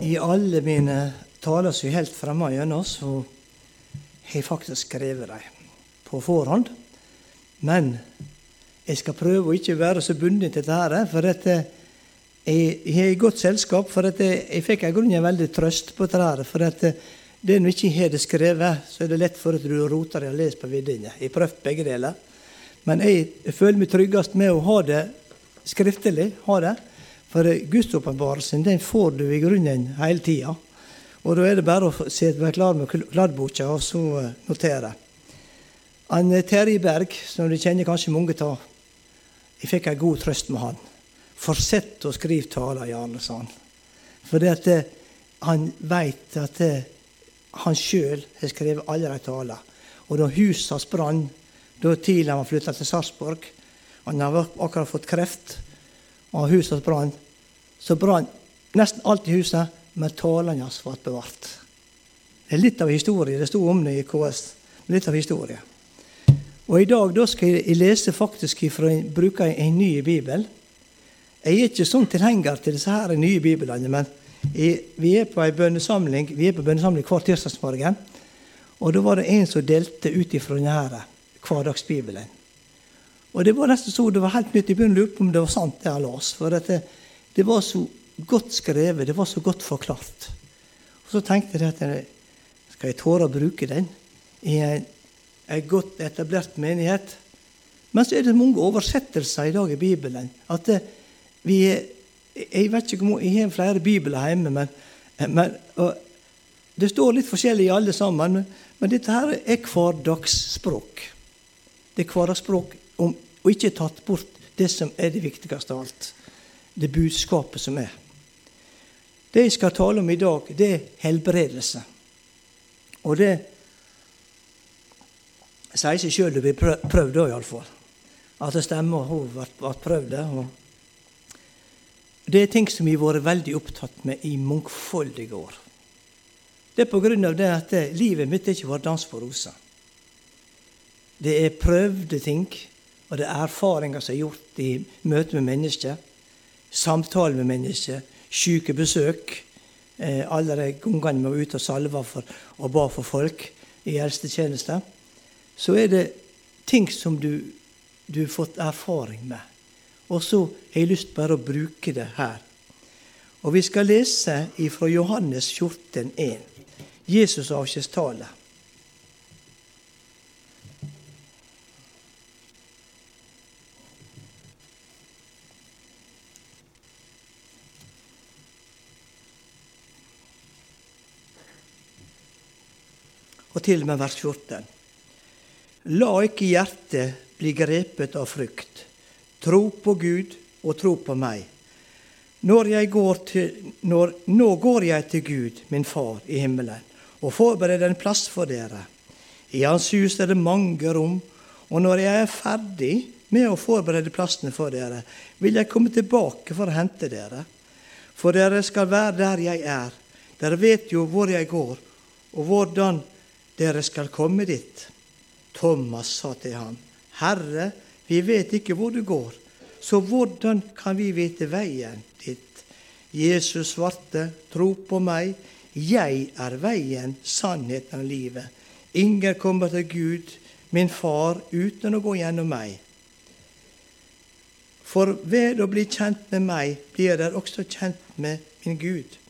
I alle mine taler som er helt fremme gjennom, så har jeg faktisk skrevet dem på forhånd. Men jeg skal prøve å ikke være så bundet til dette. For dette, jeg har godt selskap, for dette, jeg fikk i grunnen en veldig trøst på dette. For dette, det når ikke har det skrevet, så er det lett for at du roter og leser på viddene. Jeg har prøvd begge deler. Men jeg føler meg tryggest med å ha det skriftlig. ha det, For gudsåpenbarelsen den får du i grunnen hele tida. Og da er det bare å være klar med kladdboka og så eh, notere. Han, eh, Terje Berg, som du kjenner kanskje mange av, jeg fikk en god trøst med han. Fortsett å skrive taler, Jarle, sa han. For det at eh, han veit at det, han sjøl har skrevet alle de taler. Og da huset hans brann, da tidligere han flytta til Sarpsborg Han har akkurat fått kreft, og huset hans brann. Så brann nesten alt i huset, men talene hans ble bevart. Det er litt av historie. Det sto om det i KS. Litt av historie. Og I dag da skal jeg lese faktisk fra, bruke en ny bibel. Jeg er ikke sånn tilhenger til disse her nye biblene, men jeg, vi er på en bønnesamling vi er på bønnesamling hver tirsdagsmorgen. Og da var det en som delte ut ifra denne hverdagsbibelen. Og det var nesten så det var helt nytt. Jeg begynte å lure på om det var sant, det jeg las. For dette, det var så godt skrevet, det var så godt forklart. Og Så tenkte jeg at skal jeg tåre å bruke den i en, en godt etablert menighet? Men så er det mange oversettelser i dag i Bibelen. at det, vi er, Jeg vet ikke om jeg har flere bibler hjemme, men, men det står litt forskjellig i alle sammen. Men, men dette her er hverdagsspråk. Det er hverdagsspråk om, og ikke tatt bort det som er det viktigste av alt. Det budskapet som er. Det jeg skal tale om i dag, det er helbredelse. Og det sier seg sjøl det blir prøvd da, iallfall. At det stemmer hun vært prøvd. Det er ting som vi har vært veldig opptatt med i mangfoldige år. Det er på grunn av det at livet mitt ikke var dans på roser. Det er prøvde ting, og det er erfaringer som er gjort i møte med mennesker, samtale med mennesker, syke besøk. Eh, alle de gangene vi var ute og salva for, og ba for folk i helsetjeneste, så er det ting som du, du har fått erfaring med. Og så har jeg lyst bare å bruke det her. Og vi skal lese fra Johannes 14, 14,1. Jesus avskjedstale. Og til og med vers 14. La ikke hjertet bli grepet av frykt. Tro på Gud og tro på meg. Når går til, når, nå går jeg til Gud, min Far i himmelen, og forbereder en plass for dere. I Hans hus er det mange rom, og når jeg er ferdig med å forberede plassene for dere, vil jeg komme tilbake for å hente dere. For dere skal være der jeg er. Dere vet jo hvor jeg går, og hvordan dere skal komme dit. Thomas sa til ham, Herre, vi vet ikke hvor du går, så hvordan kan vi vite veien dit? Jesus svarte, tro på meg, jeg er veien, sannheten og livet. Ingen kommer til Gud, min Far, uten å gå gjennom meg. For ved å bli kjent med meg, blir dere også kjent med min Gud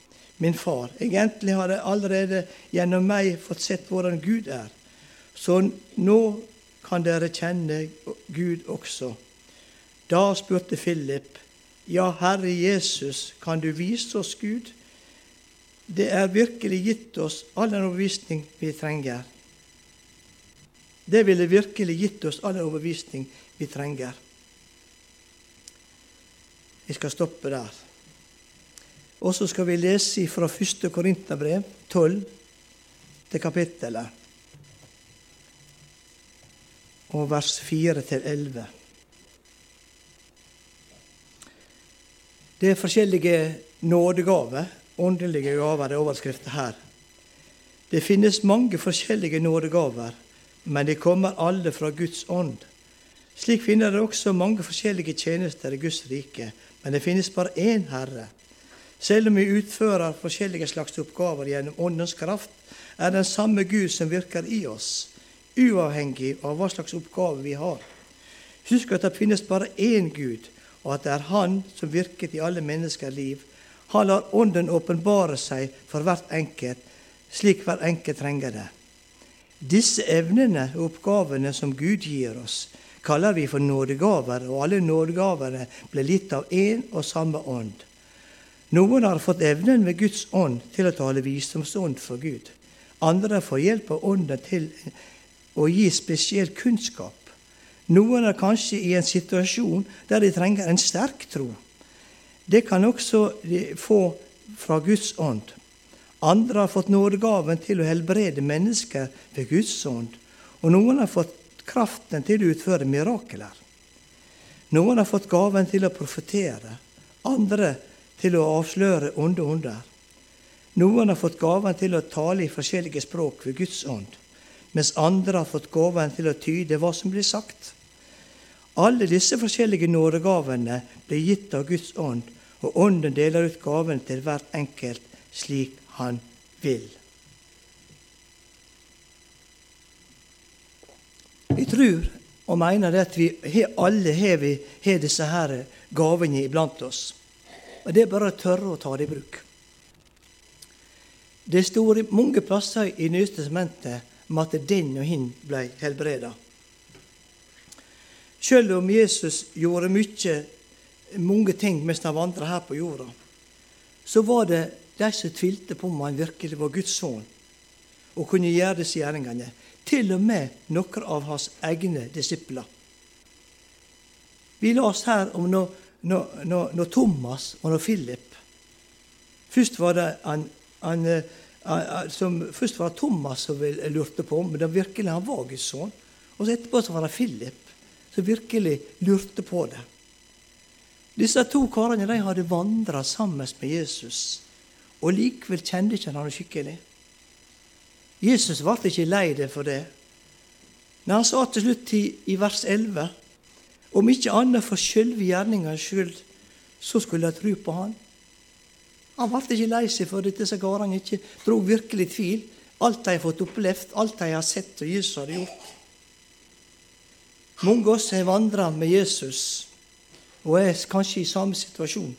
min far. Egentlig har jeg allerede gjennom meg fått sett hvordan Gud er. Så nå kan dere kjenne Gud også. Da spurte Philip, ja, Herre Jesus, kan du vise oss Gud? Det er virkelig gitt oss all den overbevisning vi trenger. Det ville virkelig gitt oss all den overbevisning vi trenger. Vi skal stoppe der. Og så skal vi lese fra 1. Korinterbrev 12 til kapittelet. Og vers 4 til 11. Det er forskjellige nådegaver, åndelige gaver, det er overskriften her. Det finnes mange forskjellige nådegaver, men de kommer alle fra Guds ånd. Slik finner det også mange forskjellige tjenester i Guds rike, men det finnes bare én Herre Selv om vi utfører forskjellige slags oppgaver gjennom Åndens kraft, er den samme Gud som virker i oss, uavhengig av hva slags oppgave vi har. Husk at det finnes bare én Gud, og at det er Han som virket i alle menneskers liv. Han lar Ånden åpenbare seg for hvert enkelt, slik hver enkelt trenger det. Disse evnene og oppgavene som Gud gir oss, kaller vi for nådegaver, og alle nådegavene ble gitt av én og samme ånd. Noen har fått evnen ved Guds ånd til å tale visdomsånd for Gud. Andre får hjelp av ånden til å gi spesiell kunnskap. Noen er kanskje i en situasjon der de trenger en sterk tro. Det kan også de få fra Guds ånd. Andre har fått nådegaven til å helbrede mennesker ved Guds ånd. Og noen har fått kraften til å utføre mirakler. Noen har fått gaven til å profetere. Andre til å avsløre onde ånder. Noen har fått gaven til å tale i forskjellige språk ved Guds ånd, mens andre har fått gaven til å tyde hva som blir sagt. Alle disse forskjellige nådegavene blir gitt av Guds ånd, og Ånden deler ut gaven til hvert enkelt slik han vil. Vi tror og mener at vi alle har disse her gavene iblant oss. Og det er bare å tørre å ta det i bruk. Det står mange plasser i Nye testamentet om at den og hin ble helbreda. Selv om Jesus gjorde mye, mange ting mens han vandra her på jorda, så var det de som tvilte på om han virkelig var Guds sønn og kunne gjøre disse gjerningene. Til og med noen av hans egne disipler. Vi las her om når når, når, når Thomas og når Philip Først var det han, han, han, som, først var Thomas som lurte på om det virkelig han var Guds sønn. Og så etterpå så var det Philip som virkelig lurte på det. Disse to karene de hadde vandra sammen med Jesus, og likevel kjente ikke han skikkelig. Jesus ble ikke lei det for det. Når han sa til slutt i, i vers 11 om ikke annet for sjølve gjerningas skyld, så skulle jeg tro på han. Han ble ikke lei seg for at disse karene ikke dro virkelig tvil. Alt de har fått opplevd, alt de har sett og Jesus har gjort. Mange av oss har vandra med Jesus og er kanskje i samme situasjon.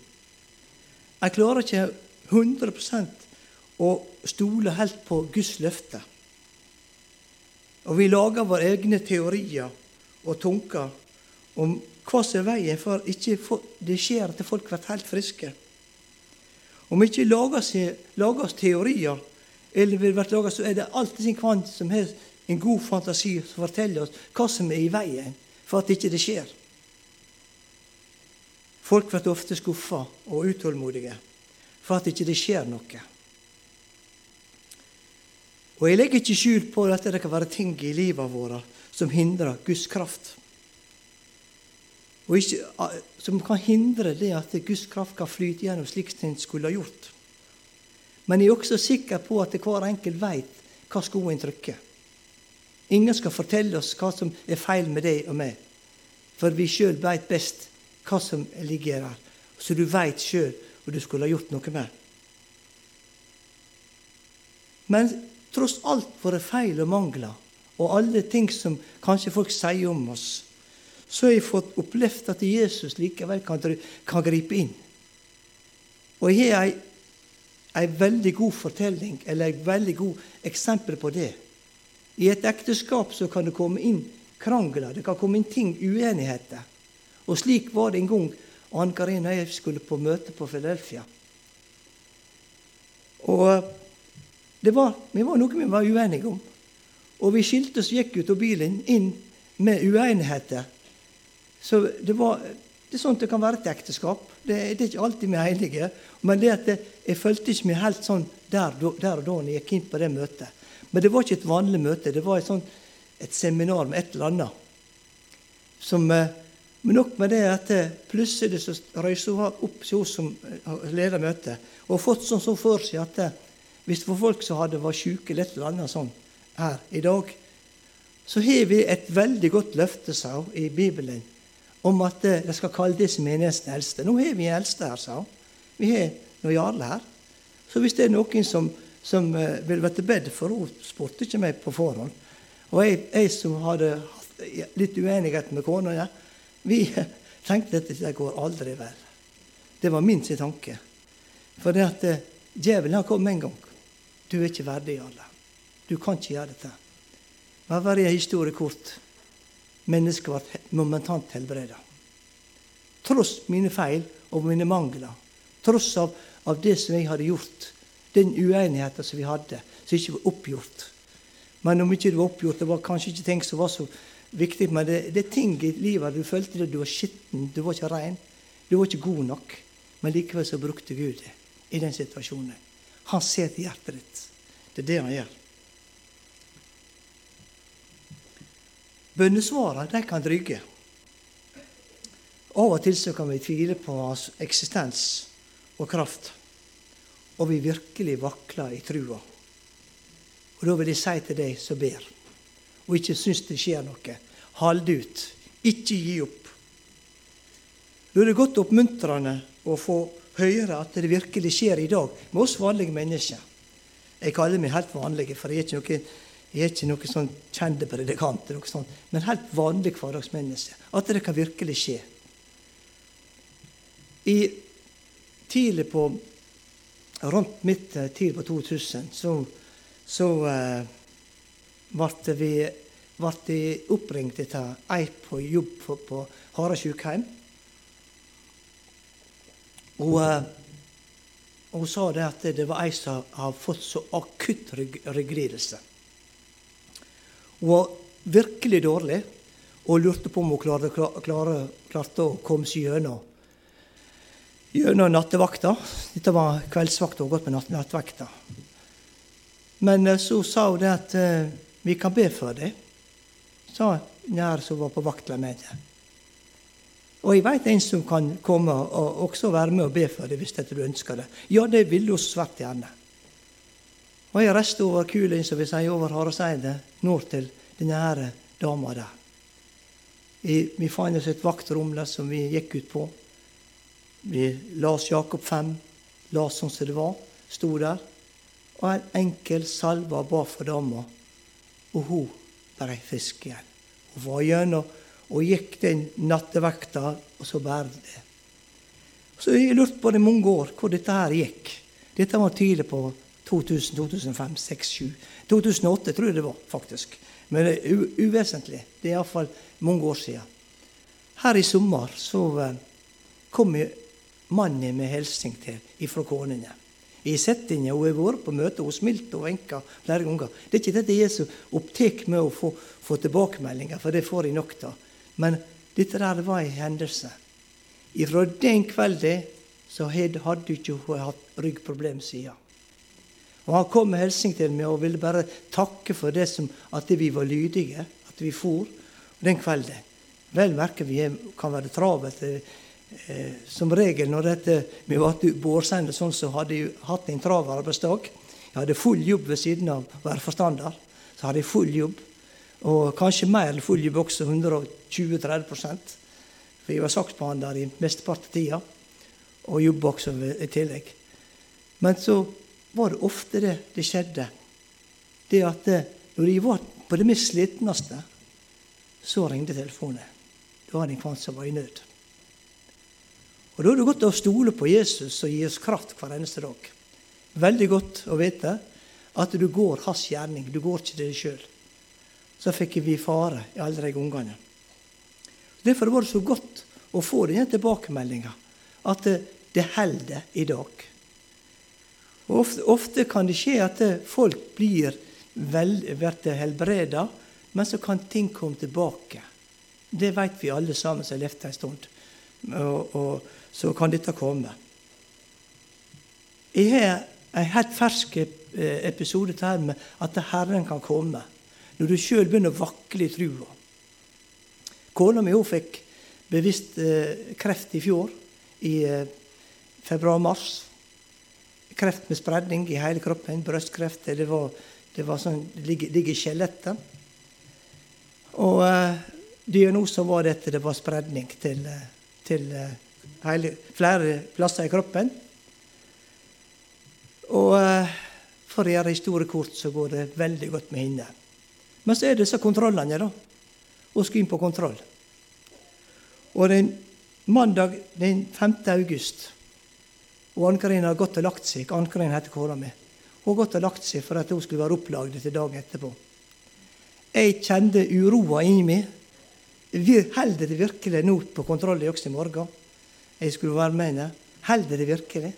Jeg klarer ikke 100% å stole helt på Guds løfte. Og vi lager våre egne teorier og tanker om hva som er veien for ikke det skjer at folk blir helt friske. Om ikke oss teorier, eller vil bli laget, så er det alltid sin kvant som har en god fantasi som forteller oss hva som er i veien for at ikke det skjer. Folk blir ofte skuffa og utålmodige for at ikke det skjer noe. Og Jeg legger ikke skjul på at det kan være ting i livet vårt som hindrer Guds kraft ikke, som kan hindre det at Guds kraft kan flyte gjennom slik den skulle ha gjort. Men jeg er også sikker på at hver enkelt veit hva skoen trykker. Ingen skal fortelle oss hva som er feil med deg og meg, for vi sjøl veit best hva som ligger der. Så du veit sjøl hva du skulle ha gjort noe med. Men tross alt våre feil og mangler, og alle ting som kanskje folk sier om oss, så har jeg fått opplevd at Jesus likevel kan, kan gripe inn. Og jeg har ei veldig god fortelling, eller et veldig god eksempel på det. I et ekteskap så kan det komme inn krangler, det kan komme inn ting, uenigheter. Og slik var det en gang Ann Karin og jeg skulle på møte på Philadelphia. Og det var, vi var noe vi var uenige om. Og vi skilte oss gikk ut av bilen inn med uenigheter. Så det, var, det er sånn det kan være et ekteskap. Det, det er ikke alltid vi er enige. Men det at jeg følte ikke meg helt sånn der, der, og da når jeg gikk inn på det møtet. Men det var ikke et vanlig møte. Det var et, sånt, et seminar med et eller annet. Som, eh, men nok med det at eh, plutselig så røyste hun opp til oss som eh, leder møtet, og fått sånn så for seg at hvis det var folk som hadde var syke eller et eller annet sånn her i dag, så har vi et veldig godt løfte, sa hun, i Bibelen om at de skal kalle disse menighetens eldste. Nå har vi eldste her, sa hun. Vi har noen Jarle er her. Så hvis det er noen som, som uh, vil være til bed for hun spurte ikke meg på forhånd. Og jeg, jeg som hadde hatt litt uenighet med kona, ja, vi tenkte at dette går aldri vel. Det var min sin tanke. For det at uh, djevelen har kommet en gang. Du er ikke verdig, alle. Du kan ikke gjøre dette. Bare en historie kort. Mennesket ble momentant helbredet. Tross mine feil og mine mangler. Tross av, av det som jeg hadde gjort. Den uenigheten som vi hadde, som ikke var oppgjort. Men om ikke det var oppgjort, det var kanskje ikke ting som var så viktig, men det, det er ting i livet du følte at du var skitten, du var ikke ren, du var ikke god nok. Men likevel så brukte Gud det i den situasjonen. Han ser til hjertet ditt. Det er det han gjør. Bønnesvarene de kan dryge. Av og til så kan vi tvile på hans eksistens og kraft, og vi virkelig vakler i trua. Og Da vil jeg si til deg som ber, og ikke syns det skjer noe, hold ut. Ikke gi opp. Da er det godt oppmuntrende å få høre at det virkelig skjer i dag med oss vanlige mennesker. Jeg kaller meg helt vanlige, for jeg er ikke noen jeg er ikke noen sånn kjente predikant, sånt, men helt vanlig hverdagsmenneske. At det kan virkelig skje. I tidlig på Rundt midt tid på 2000 så, så uh, ble vi ble oppringt etter ei på jobb på, på Hara sykehjem. Og uh, hun sa det at det var ei som har fått så akutt rygglidelse. Hun var virkelig dårlig og lurte på om hun klarte, klarte, klarte å komme seg gjennom, gjennom nattevakta. Dette var kveldsvakta, hun gått med nattevakta. Men eh, så sa hun det at uh, vi kan be for deg, sa nær som var på vakt med meg. Og jeg veit en som kan komme og også være med og be for deg hvis du ønsker det. Ja, det ville hun svært gjerne. Og jeg reiste over kulen, som vi sier, over Hareseidet, nord til denne her dama der. Vi fant oss et vaktrom der som vi gikk ut på. Vi las Jakob 5, las sånn som det var, sto der. Og en enkel salve ba for dama, og hun ble frisk igjen. Hun var gjennom og gikk den nattevekta, og så bare det. Så jeg lurte på det mange år hvor dette her gikk. Dette var tidlig på 2000, 2005, 2006, 2007. 2008 tror jeg det var, faktisk. Men det er uvesentlig. Det er iallfall mange år siden. Her i sommer så uh, kom mannen med hilsen til ifra konene. I henne, hun har vært på møte hos smilte og enka flere ganger. Det er ikke dette jeg er så opptatt med å få, få, tilbakemeldinger, for det får jeg nok av. Men dette der var en hendelse. Ifra den kvelden så hadde hun ikke hatt ryggproblem siden. Og Han kom med hilsen til meg og ville bare takke for det som, at vi var lydige, at vi for den kvelden. Vel merke vi kan være travelt. Eh, som regel når dette, vi var bårsende sånn, så hadde jeg hatt en travel arbeidsdag. Jeg hadde full jobb ved siden av å forstander. Så hadde jeg full jobb. Og kanskje mer enn full jobb også, 120-30 For jeg var saksbehandler i mesteparten av tida, og jobba også i tillegg. Men så var det ofte det det skjedde. Det at eh, når de var på det mest slitneste, så ringte telefonen. Da var det en som var i nød. Og Da er det godt å stole på Jesus og gi oss kraft hver eneste dag. Veldig godt å vite at du går hans gjerning. Du går ikke til deg sjøl. Så fikk vi fare i alle de gangene. Derfor var det så godt å få denne tilbakemeldinga at det, det holder i dag. Og ofte, ofte, kan det skje at folk blir vel, helbreda, men så kan ting komme tilbake. Det vet vi alle sammen som har levd en stund. Og, og, så kan dette komme. Jeg har en helt fersk episode episode her med at Herren kan komme. Når du sjøl begynner å vakle i trua. Kona mi fikk bevisst eh, kreft i fjor, i eh, februar-mars kreft med spredning i hele kroppen. Brystkreft. Det var, det var sånn, det ligger, i skjelettet. Og uh, diagnosen var at det var spredning til, eh, til eh, hele, flere plasser i kroppen. og For å gjøre historie kort, så går det veldig godt med henne. Men så er det disse kontrollene, da. Hun skal inn på kontroll. Og den mandag den 5. august og Ann-Karin har gått og lagt seg. Ann-Karin heter kona mi. Hun har gått og lagt seg for at hun skulle være opplagd til dagen etterpå. Jeg kjente uroa inni meg. Holder det virkelig nå på kontroll i også i morgen? Jeg skulle være med henne. Holder det virkelig?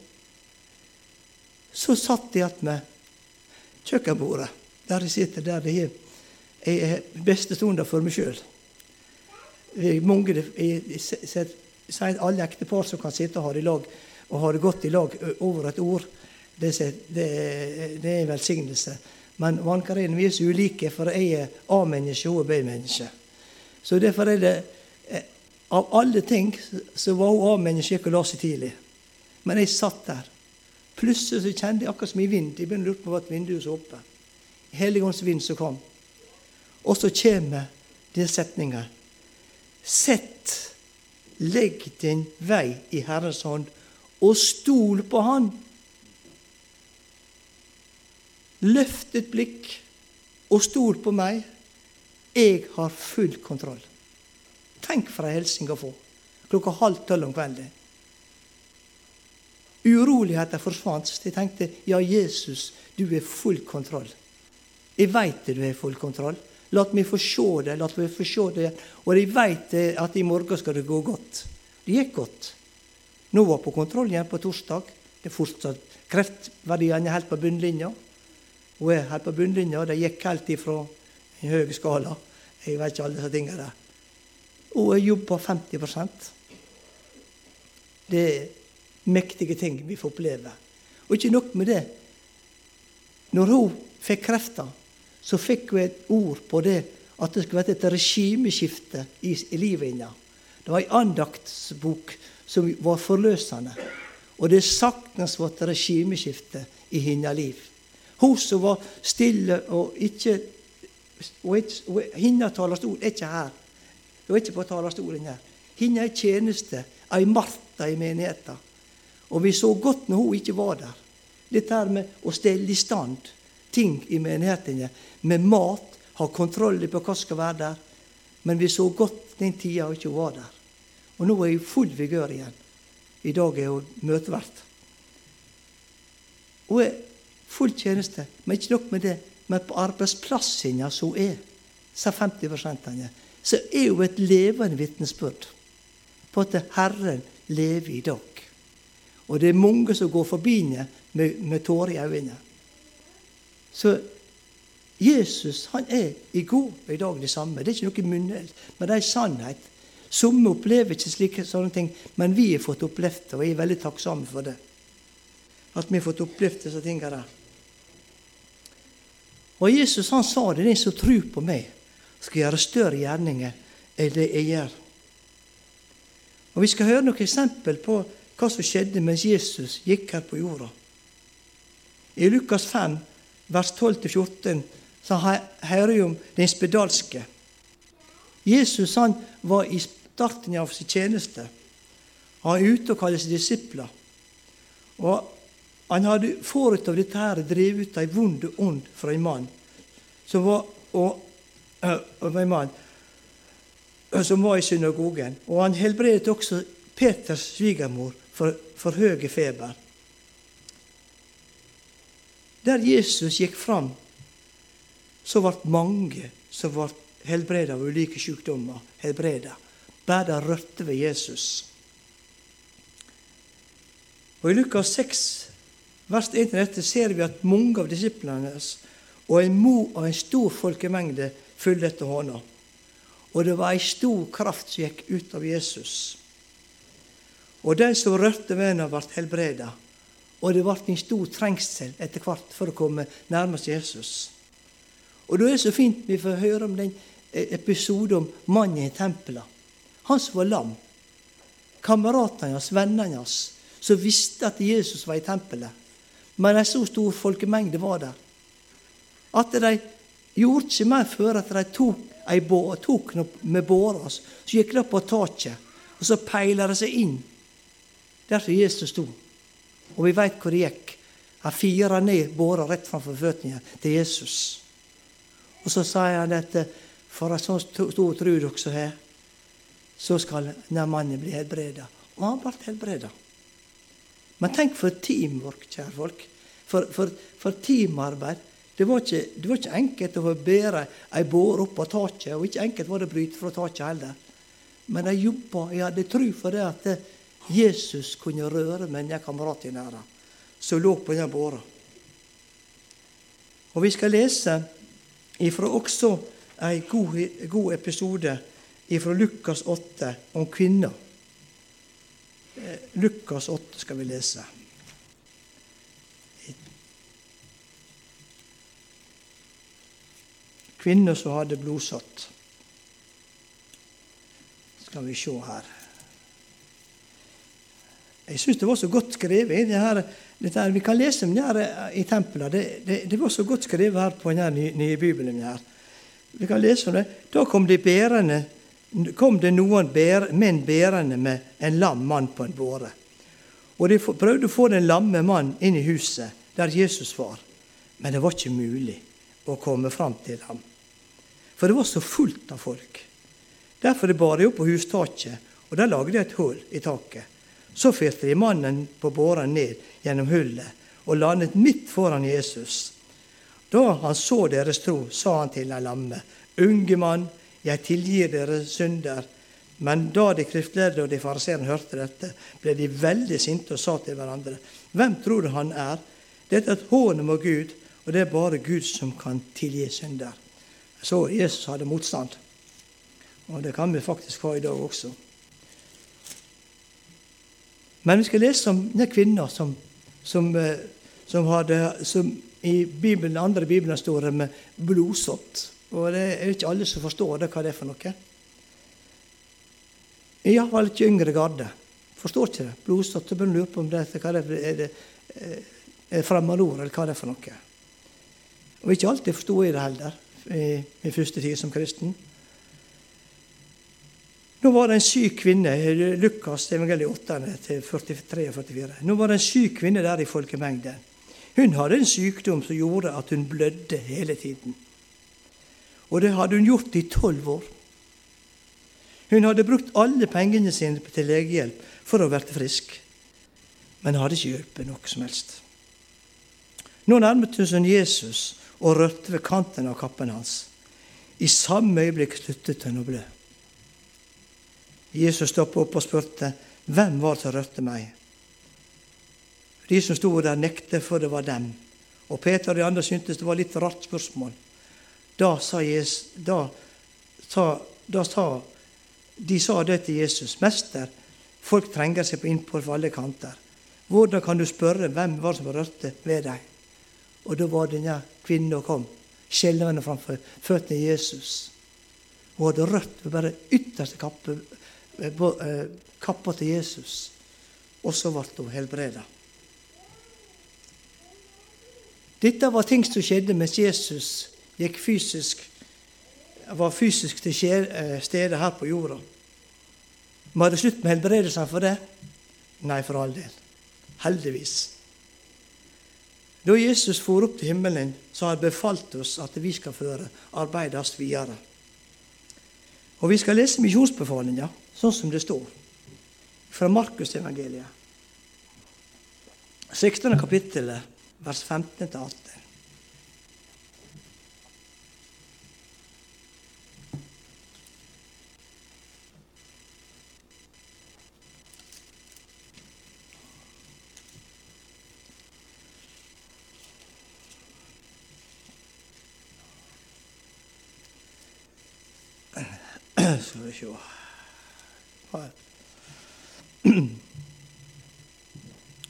Så satt jeg med kjøkkenbordet, der jeg sitter der jeg er jeg er beste stunder for meg sjøl. Mange, jeg sier alle ektepar som kan sitte og ha det i lag, og ha det godt i lag over et ord, det, det, det er en velsignelse. Men vannkarinene vi er så ulike, for jeg er A-menneske og B-menneske. Så derfor er det Av alle ting så var hun A-menneske og la seg tidlig. Men jeg satt der. Plutselig så kjente jeg akkurat som i vind. Jeg begynte å lure på hva vinduet var oppe. Helligåndens vind som kom. Og så kommer den setninga. Sett, legg din vei i Herrens hånd, og stol på Han. Løft et blikk og stol på meg. Jeg har full kontroll. Tenk for ei hilsen å få klokka halv tolv om kvelden. Uroligheter forsvant. Jeg tenkte ja, Jesus, du er full kontroll. Jeg veit du er full kontroll. La meg få se det. la meg få se det. Og jeg veit at i morgen skal det gå godt. Det gikk godt. Nå var på kontroll igjen på torsdag. Det er fortsatt Kreftverdiene er helt på bunnlinja. Hun er helt på bunnlinja. Det gikk helt ifra en høy skala. Jeg vet ikke alle disse tingene der. Hun jeg jobber 50% Det er mektige ting vi får oppleve. Og ikke nok med det. Når hun fikk krefter, så fikk hun et ord på det at det skulle være et regimeskifte i, i livet hennes. Det var ei andaktsbok som var forløsende. Og det saktens ble regimeskifte i hennes liv. Hun som var stille og ikke og, Hennes talerstol er ikke her. Hun er ikke på talerstolen her. Hennes tjeneste, ei Martha i menigheten. Og vi så godt når hun ikke var der. Dette her med å stelle i stand ting i menighetene, med mat, ha kontroll på hva som skal være der. Men vi så godt den tida hun ikke var der. Og nå er hun full vigør igjen. I dag er hun møtevert. Hun er full tjeneste, men ikke nok med det. Men på arbeidsplassen som hun er, sa 50% så er hun et levende vitnesbyrd på at Herren lever i dag. Og det er mange som går forbi med, med tårer i øynene. Så Jesus han er i går og i dag det samme. Det er ikke noe munnhell, men det er sannhet. Somme opplever ikke slike sånne ting, men vi har fått opplevd det, og jeg er veldig takksomme for det. At vi har fått opplevd disse tingene der. Og Jesus han sa det, den som tror på meg, skal gjøre større gjerninger enn det jeg gjør. Og Vi skal høre noen eksempel på hva som skjedde mens Jesus gikk her på jorda. I Lukas 5, vers 12-14, så hører vi om den spedalske. Jesus han var i starten av sin tjeneste. Han er ute og kaller seg disipler. Og han hadde forut av dette her drevet ut ei vond ånd fra en mann som var, og, og en mann, som var i synagogen. Og han helbredet også Peters svigermor for, for høy feber. Der Jesus gikk fram, så ble mange som ble helbredet av ulike sykdommer, helbredet. Bare rørte ved Jesus. Og I Lukas 6, vers 1-1 ser vi at mange av disiplene og en mo av en stor folkemengde fulgte etter hånda. Og det var ei stor kraft som gikk ut av Jesus. Og de som rørte ved henne, ble helbreda. Og det ble en stor trengsel etter hvert for å komme nærmest Jesus. Og da er det så fint vi får høre om den episoden om mannen i tempelet. Han som var lam. Kameratene hans, vennene hans, som visste at Jesus var i tempelet. Men en så stor folkemengde var der. At de gjorde ikke mer før at de tok, ei bå, tok med båra, så gikk de på taket, og så peila de seg inn der som Jesus sto. Og vi veit hvor det gikk. Han fira ned båra rett framfor føttene til Jesus. Og så sier han dette, for en sånn stor tro dere har, så skal denne mannen bli helbreda. Og han ble helbreda. Men tenk for teamwork, kjære folk. For, for, for teamarbeid. Det var, ikke, det var, ikke, enkelt å bære ei båre opp på taket, og ikke enkelt var det å bryte fra taket heller. Men de jobba. Jeg hadde tro for det at Jesus kunne røre med den kameraten her som lå på den båra. Og vi skal lese ifra også en god, god episode fra Lukas 8 om kvinner. Eh, Lukas 8 skal vi lese. Kvinner som hadde blodsatt. Skal vi se her. Jeg syns det var så godt skrevet. Det her, det her, vi kan lese om det her i tempelet. Det, det, det, var så godt skrevet her på denne nye, nye bibelen. her. Vi kan lese om det. Da kom, de bærende, kom det noen menn bærende med en lam mann på en båre. Og De prøvde å få den lamme mannen inn i huset der Jesus var, men det var ikke mulig å komme fram til ham. For det var så fullt av folk. Derfor bar de opp på hustaket, og der lagde de et hull i taket. Så firte de mannen på båren ned gjennom hullet og landet midt foran Jesus. Da han så deres tro, sa han til den lamme, Unge mann, jeg tilgir dere synder. Men da de skriftlærde og de fariseerne hørte dette, ble de veldig sinte og sa til hverandre, Hvem tror du han er? Dette er et hån mot Gud, og det er bare Gud som kan tilgi synder. Så Jesus hadde motstand. Og det kan vi faktisk ha i dag også. Men vi skal lese om den kvinna som, som, eh, som, som i Bibelen, andre Bibelen står det med blodsått. Og det er jo ikke alle som forstår det, hva det er for noe. Iallfall ikke yngre garde. Forstår ikke det. Blodstøtte begynner å lurer på om det, er, er det eh, er fremmedord, eller hva det er for noe. Og ikke alltid forsto jeg det heller i min første tid som kristen. Nå var det en syk kvinne Lukas evangeliet 8, 43 og 44. Nå var det en syk kvinne der i folkemengden. Hun hadde en sykdom som gjorde at hun blødde hele tiden. Og det hadde hun gjort i tolv år. Hun hadde brukt alle pengene sine til legehjelp for å bli frisk, men hadde ikke hjulpet noe som helst. Nå nærmet hun seg Jesus og rørte ved kanten av kappen hans. I samme øyeblikk sluttet hun å blø. Jesus stoppet opp og spurte, 'Hvem var det som rørte meg?' De som sto der, nektet, for det var dem. Og Peter og de andre syntes det var litt rart spørsmål. Da sa, Jesus, da, sa, da sa de sa det til Jesus. 'Mester, folk trenger seg på innpå fra alle kanter.' 'Hvordan kan du spørre hvem var som rørte ved deg?' Og da var denne kvinnen og kom, skjelvende framfor føttene til Jesus. Hun hadde rørt ved bare ytterste kappe, Eh, eh, kappa til Jesus, og så ble hun helbreda. Dette var ting som skjedde mens Jesus gikk fysisk, var fysisk til eh, stede her på jorda. Var det slutt med helbredelsene for det? Nei, for all del. Heldigvis. Da Jesus for opp til himmelen, så har han befalt oss at vi skal føre arbeidet videre. Og vi skal lese misjonsbefalinga sånn som det står fra Markusevangeliet. 16. kapittel, vers 15-18. Skal vi se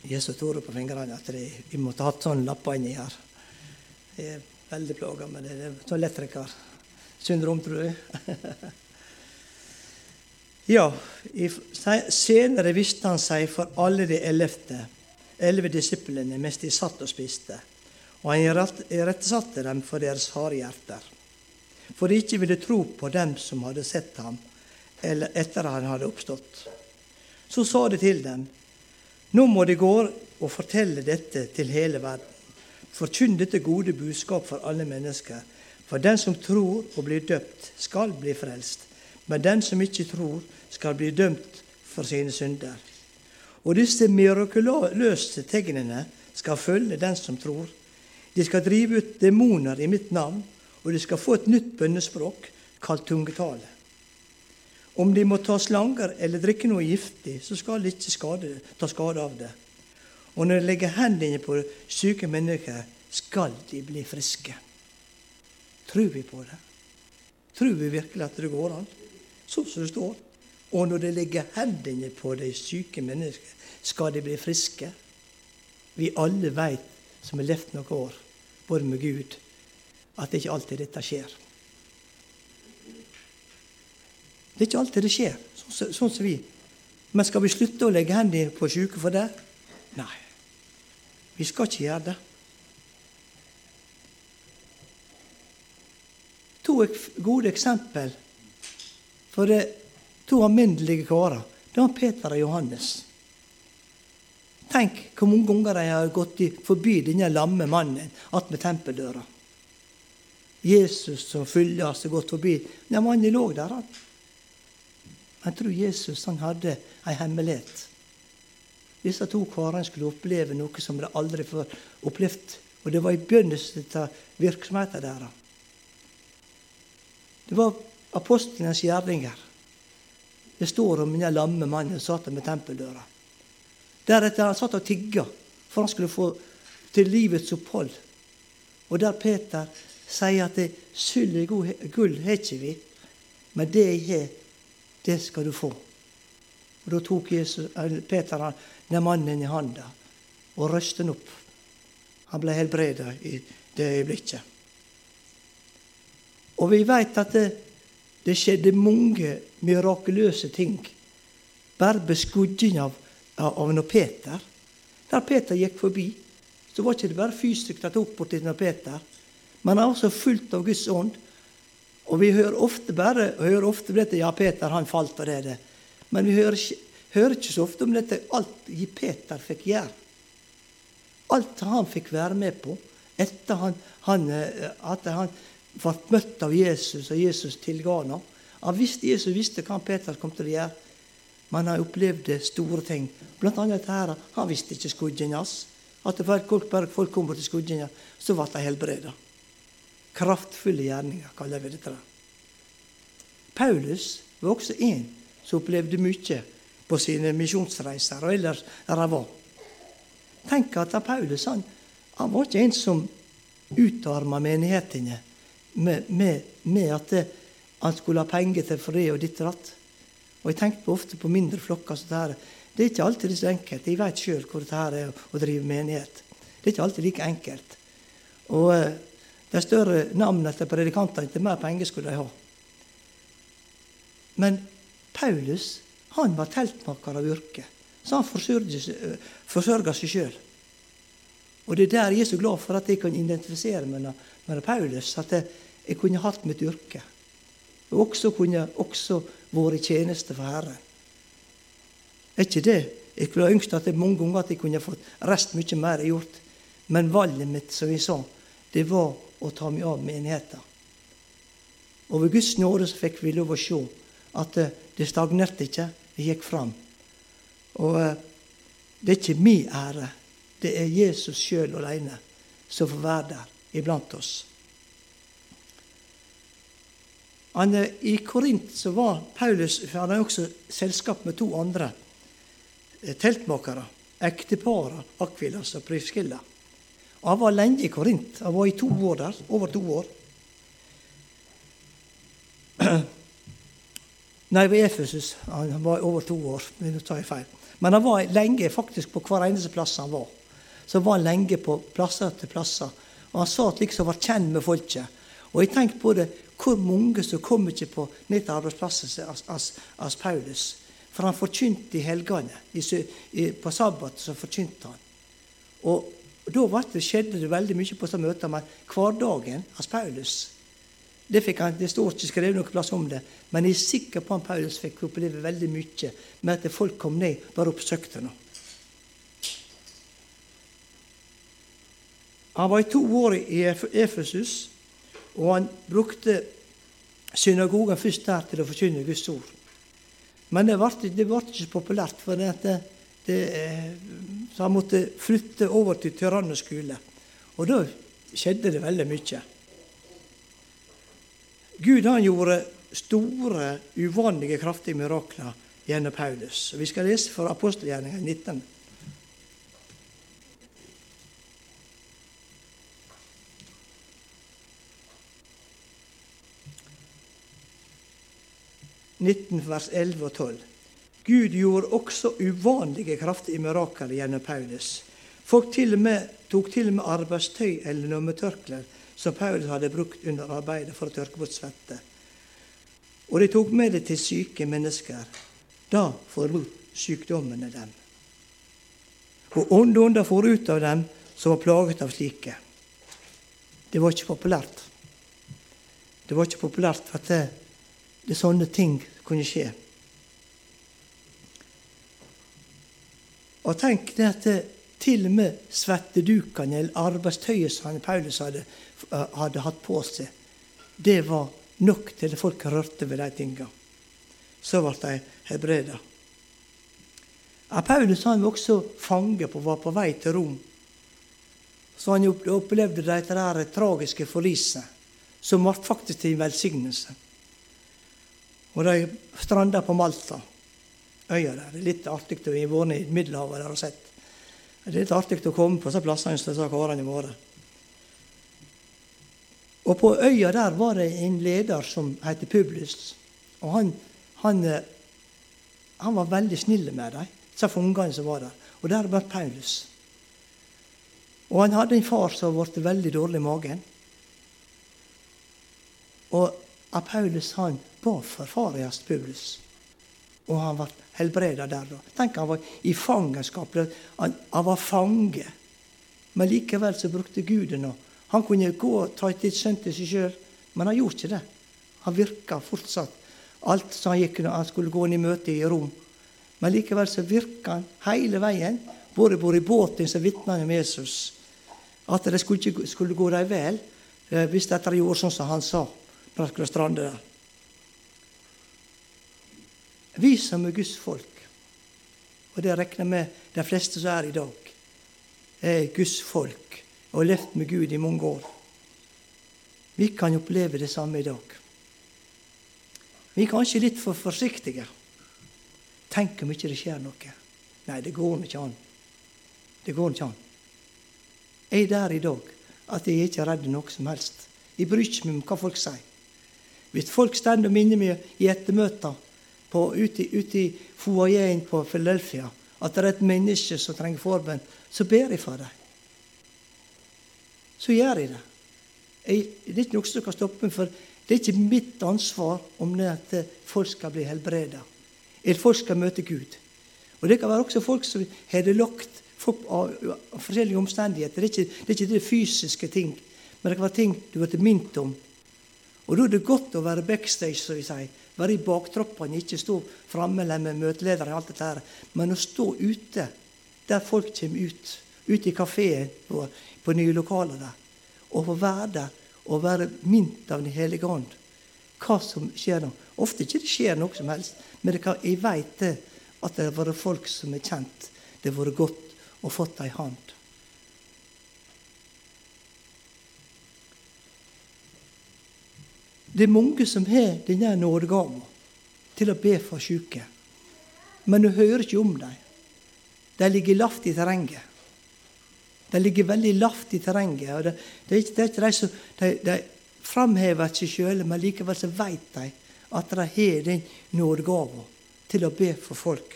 Jesus torde på fingrene at de måtte hatt sånne lapper inni her. Jeg er veldig plaga med det. Det er sånn lettrikkersyndrom, tror jeg. ja, senere viste han seg for alle de ellevte, elleve disiplene mens de satt og spiste. Og han irettesatte dem for deres harde hjerter. For de ikke ville tro på dem som hadde sett ham, eller etter at han hadde oppstått. Så sa de til dem, Nå må de gå og fortelle dette til hele verden. Forkynn dette gode budskap for alle mennesker. For den som tror og blir døpt, skal bli frelst. Men den som ikke tror, skal bli dømt for sine synder. Og disse mirakuløse tegnene skal følge den som tror. De skal drive ut demoner i mitt navn, og de skal få et nytt bønnespråk, kalt tungetale. Om de må ta slanger eller drikke noe giftig, så skal de ikke skade, ta skade av det. Og når de legger hendene på syke mennesker, skal de bli friske. Tror vi på det? Tror vi virkelig at det går an? Sånn som det står. Og når de legger hendene på de syke mennesker, skal de bli friske. Vi alle veit, som har levd noen år, både med Gud, at det ikke alltid dette skjer. Det er ikke alltid det skjer, sånn, sånn som vi. Men skal vi slutte å legge hendene på syke for det? Nei. Vi skal ikke gjøre det. To gode eksempel for det to alminnelige karer. Det var Peter og Johannes. Tenk hvor mange ganger de har gått forbi denne lamme mannen attmed tempeldøra. Jesus som fyller seg gått forbi. Ja, mannen lå der, han. Jeg tror Jesus han hadde en hemmelighet. Disse to karene skulle oppleve noe som de aldri før opplevd. Og det var i begynnelsen av virksomheten deres. Det var apostlenes gjerninger. Det står om den lamme mannen som satt med tempeldøra. Deretter han satt og tigga for han skulle få til livets opphold. Og der Peter sier at 'sølv og gull har ikke vi, men det jeg har, det skal du få'. Og Da tok Jesus, Peter den mannen i handa og røste han opp. Han ble helbreda i det øyeblikket. Og vi veit at det, det, skjedde mange mirakuløse ting bare beskudding av, av når Peter Der Peter gikk forbi, så var det ikke bare fysisk tatt opp borti Peter, men han var også fullt av Guds ånd. Og vi hører ofte bare hører ofte dette, ja, Peter han falt og det det. Men vi hører hører ikke så ofte om dette alt Peter fikk gjøre. Alt han fikk være med på etter han, han, eh, at han ble møtt av Jesus, og Jesus tilga ham. Han visste, Jesus visste hva Peter kom til å gjøre, men han opplevde store ting. Blant annet dette Han visste ikke skudden hans. At folk, folk kom bort til skudden, så ble de helbreda. Kraftfulle gjerninger, kaller vi dette. Paulus var også en som opplevde mye på sine misjonsreiser og ellers der han var. Tenk at Paulus han, han var ikke en som utarma menighetene med, med, med at det, han skulle ha penger til for og ditt og datt. Og jeg tenkte ofte på mindre flokker som dette. Det er ikke alltid så enkelt. Jeg vet sjøl hvor dette er å drive menighet. Det er ikke alltid like enkelt. Og eh, de større navn etter predikantene, til mer penger skulle de ha. Men Paulus han var teltmaker av yrke, så han forsørga seg sjøl. Og det er der jeg er så glad for at jeg kan identifisere meg med Paulus. At jeg, jeg kunne hatt mitt yrke. Og også kunne også vært i tjeneste for Herren. Er ikke det? Jeg skulle ønsket at jeg mange ganger at jeg kunne fått rest mye mer gjort. Men valget mitt, som jeg sa, det var å ta meg av menigheten. Og ved Guds nåde så fikk vi lov å se at det stagnerte ikke. Det gikk fram. Og eh, det er ikke min ære. Det er Jesus sjøl alene som får være der iblant oss. Han, I Korint så var Paulus han hadde også selskap med to andre eh, teltmakere. Ekteparet Akvilas og Priscilla. Han var lenge i Korint. Han var i to år der. Over to år. Nei, ved Efesus. Han var over to år. Nå tar jeg feil. Men han var lenge faktisk på hver eneste plass han var så var han lenge på plasser etter plasser. Og han sa at liksom var kjent med folket. Og jeg tenkte på det, hvor mange som kom ikke på ned til arbeidsplasser av Paulus. For han forkynte i helgene. På sabbat så forkynte han. Og og Da det, skjedde det veldig mye på møtet om at hverdagen hans Paulus det, fikk han, det, står ikke skrevet noe plass om det, men jeg er sikker på at Paulus fikk oppleve veldig mye med at folk kom ned bare oppsøkte ham. Han var i to år i Efesus, og han brukte synagogen først der til å forkynne Guds ord. Men det ble, det ble ikke så populært, for det, at det, så han måtte flytte over til Tyrannes skole. Og da skjedde det veldig mye. Gud han gjorde store, uvanlige, kraftige mirakler gjennom Paulus. Vi skal lese fra apostelgjerninga 19. 19, vers 11 og 12. Gud gjorde også uvanlige kraftige mirakler gjennom Paulus. Folk til med, tok til og med arbeidstøy eller lommetørklær som Paulus hadde brukt under arbeidet for å tørke bort svette. Og de tok med det til syke mennesker. Da forlot sykdommene dem. Og onde ånder for ut av dem som var plaget av slike. Det var ikke populært. Det var ikke populært at det, det sånne ting kunne skje. Og tenk det at det, til og med svettedukene eller arbeidstøyet som Paulus hadde, eh, hadde, hatt på seg, det var nok til at folk rørte ved de tingene. Så ble de helbreda. Paulus han var også fange på, var på vei til Rom. Så han opplevde de tragiske forlisene, som ble faktisk til velsignelse. Og de stranda på Malta, øya der. Er litt artig å ha i Middelhavet der og sett. Det er litt artig å komme på disse plassene som disse karene har vært. Og på øya der var det en leder som het Publius. Og han, han, eh, han var veldig snill med dem, disse fangene som var der. Og der var Paulus. Og han hadde en far som ble veldig dårlig i magen. Og Paulus han ba for farias Publius. Og han ble helbreda der. da. Tenk, han var i fangenskap. Han, han var fange. Men likevel så brukte Gud det nå. Han kunne gå og ta et sønn til seg sjøl, men han gjorde ikke det. Han virka fortsatt. Alt som han gikk når han skulle gå inn i møte i Rom. Men likevel så virka han hele veien, både, i båten så vitna om Jesus, at det skulle, ikke, skulle gå dem vel eh, hvis de gjorde sånn som han sa når de skulle strande der. Vi som er Guds folk, og det regner med de fleste som er i dag, er Guds folk og har levd med Gud i mange år. Vi kan oppleve det samme i dag. Vi er kanskje litt for forsiktige. Tenk om ikke det skjer noe. Nei, det går ikke an. Det går ikke an. Jeg er der i dag at jeg er ikke redd noe som helst. Jeg bryr ikke meg om hva folk sier. Hvis folk står og minner meg i ettermøter på, ute, ute i foajeen på Philadelphia at det er et menneske som trenger forbønn, så ber jeg for dem. Så gjør jeg det. Jeg, det er ikke noe som kan stoppe meg, for det er ikke mitt ansvar om det at folk skal bli helbreda, eller folk skal møte Gud. Og Det kan være også folk som har det lagt av, av forskjellige omstendigheter. Det er, ikke, det er ikke det fysiske ting, men det kan være ting du blir minnet om. Og Da er det godt å være backstage, som vi sier være i baktroppene, ikke stå framme med møteledere og alt dette her, men å stå ute der folk kommer ut, ute i kafeen på, på nye lokaler der, og få være der og være mint av Den hellige ånd. Hva som skjer nå. Ofte ikke det skjer noe som helst, men kan, jeg vet at det har vært folk som er kjent. Det har vært godt å fått ei hand. Det er mange som har denne nådegava til å be for syke. Men du hører ikke om dem. De ligger lavt i terrenget. De ligger veldig lavt i terrenget. og Det, det, er, ikke, det er ikke de som de, de framhever seg sjøl, men likevel så vet de at de har den nådegava til å be for folk.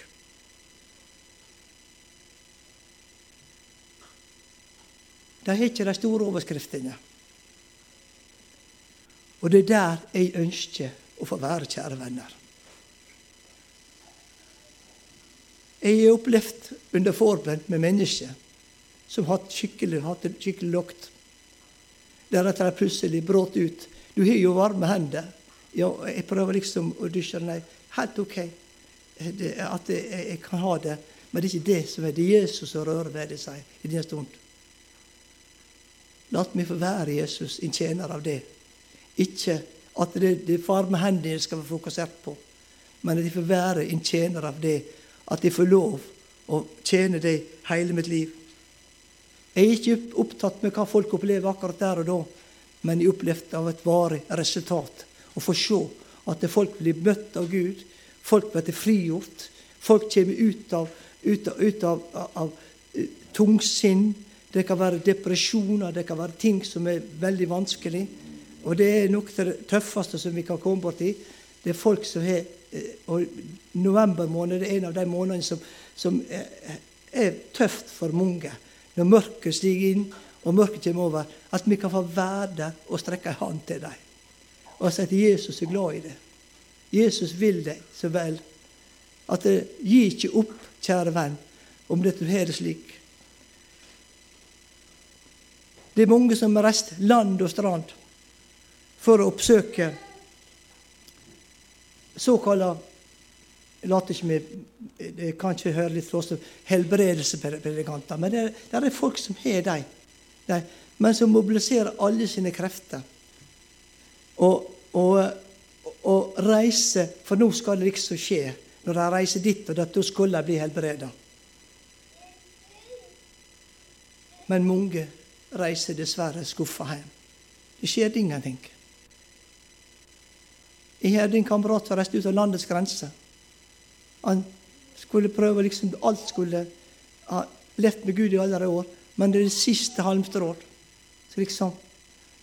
De har ikke de store overskriftene. Og det er der jeg ønsker å få være, kjære venner. Jeg har opplevd under forbønn med mennesker som har hatt skikkelig, hatt skikkelig lukt. Deretter har de plutselig brått ut. 'Du har jo varme hender.' Ja, jeg prøver liksom å dusje. Nei, helt ok det, at jeg, jeg, kan ha det. Men det er ikke det som er det Jesus som rører ved sier i denne stund. La meg få være Jesus, en tjener av det. Ikke at det, det varme hendene skal være fokusert på, men at jeg får være en tjener av det. At jeg får lov å tjene det hele mitt liv. Jeg er ikke opptatt med hva folk opplever akkurat der og da, men jeg opplevde av et varig resultat. Å få se at folk blir møtt av Gud, folk blir frigjort, folk kommer ut av, ut av, ut av, av, av eh, tungsinn. Det kan være depresjoner, det kan være ting som er veldig vanskelig. Og det er noe av det tøffeste som vi kan komme borti. Det er folk som har eh, og November måned er en av de månedene som, som er, er tøft for mange. Når mørket stiger inn, og mørket kommer over, at vi kan få være der og strekke en hånd til dem. Og si at Jesus er glad i det. Jesus vil deg så vel. At det, Gi ikke opp, kjære venn, om dette har det slik. Det er mange som har reist land og strand for å oppsøke såkalla later ikke med, Det kan ikke høre litt fra oss helbredelsespredikanter, men det det er, folk som har dem. De, men som mobiliserer alle sine krefter. Og, og, og reiser, for nå skal det liksom skje. Når de reiser dit, og da skal de bli helbreda. Men mange reiser dessverre skuffa hjem. Det skjer ingenting. Jeg hadde en kamerat som reiste ut av landets grenser. Han skulle prøve liksom Alt skulle ha levd med Gud i alle år, men det er det siste halmstrået. Så liksom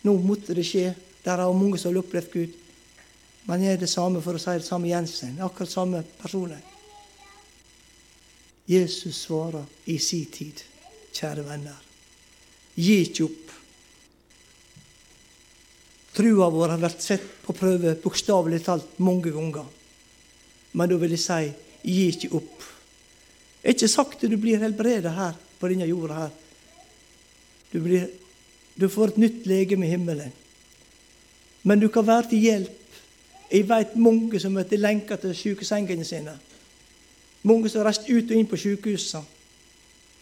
Nå måtte det skje. Der er mange som har opplevd Gud. Men jeg er det samme, for å si det samme Jensen. Akkurat samme personen. Jesus svarer i si tid, kjære venner. Gi ikke opp. Trua vår har vært sett på prøve bokstavelig talt mange ganger. Men da vil jeg si gi ikke opp. Det er ikke sagt at du blir helbreda her på denne jorda. her. Du, blir, du får et nytt legeme i himmelen. Men du kan være til hjelp. Jeg vet mange som er lenka til sykesengene sine. Mange som har reist ut og inn på sykehusene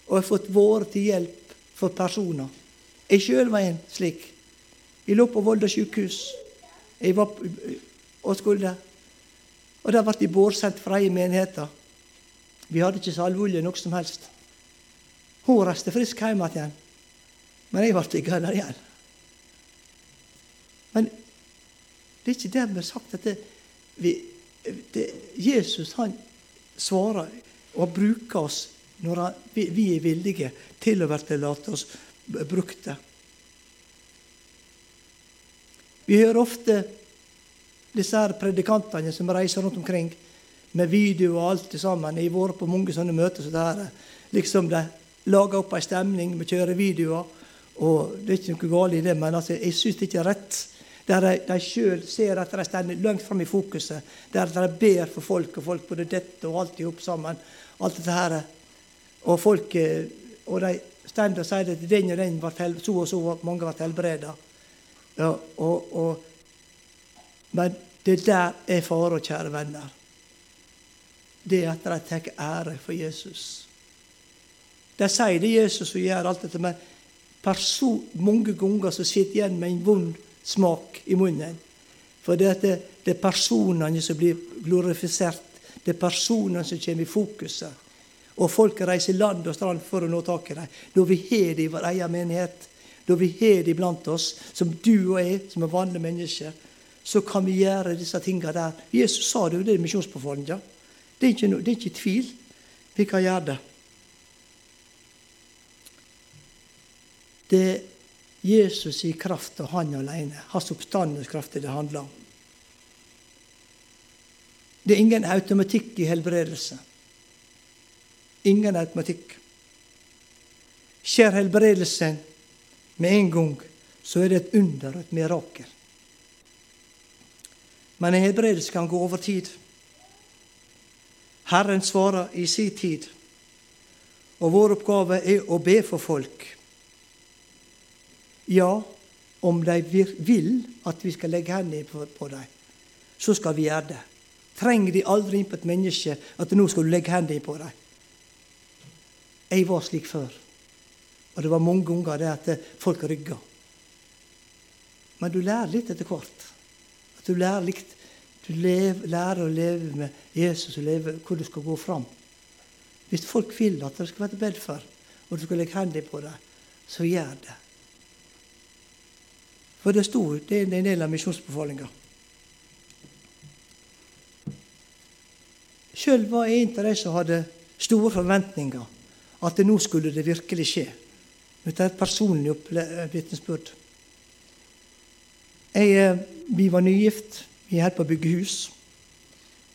og har fått vært til hjelp for personer. Jeg sjøl var en slik. Jeg lå på Volda sykehus. Jeg var og skulle Og der ble jeg bårsendt fra ei menighet. Vi hadde ikke salveolje noe som helst. Hun reiste frisk hjem igjen. Men jeg ble liggende igjen. Men det er ikke dermed sagt at det, vi, det, Jesus han svarer og bruker oss når han, vi, vi, er villige til å bli latt oss brukte. Vi hører ofte disse her predikantene som reiser rundt omkring med video og alt det sammen. Jeg har vært på mange sånne møter. som det her, liksom De lager opp en stemning med kjørevideoer. og Det er ikke noe galt i det, men altså, jeg syns det ikke er rett. Der de, de sjøl ser at de står langt fram i fokuset. Der de ber for folk, og folk både dette og alt i hop sammen. Alt dette her. Og folk eh, og de står og sier at den og den ble så og så mange ble helbreda. Ja, og, og, men det der er fare, kjære venner. Det er at de tar ære for Jesus. De sier det Jesus som gjør alt dette, men person, mange ganger så sitter igjen med en vond smak i munnen. For det, det, det er personene som blir glorifisert. Det er personene som kommer i fokuset. Og folk reiser land og strand for å nå tak i dem. Når vi har det i vår egen menighet, da vi har det iblant oss, som du og jeg, som er vanlige mennesker, så kan vi gjøre disse tingene der. Jesus sa det jo, det er misjonsbefalinga. Det, det er ikke tvil. Vi kan gjøre det. Det er Jesus i kraft og han alene. Hans oppstandelseskraft det handler om. Det er ingen automatikk i helbredelse. Ingen automatikk. Skjer helbredelsen med en gang, så er det et under et mirakel. Men en helbredelse kan gå over tid. Herren svarer i sin tid. Og vår oppgave er å be for folk. Ja, om de vil at vi skal legge hendene på dem, så skal vi gjøre det. Trenger de aldri inn på et menneske at nå skal du legge hendene på dem. Jeg var slik før. Og det var mange ganger det at folk rygga. Men du lærer litt etter hvert. At du lærer, litt, du lever, lærer å leve med Jesus og leve hvor du skal gå fram. Hvis folk vil at det skal være bedt for, og du skal legge hendene på det, så gjør det. For det sto, det er en del av misjonsbefalinga. Sjøl var jeg en av de som hadde store forventninger. At nå skulle det virkelig skje. Dette er et personlig vitnesbyrd. Eh, vi var nygift. Vi holdt på å bygge hus.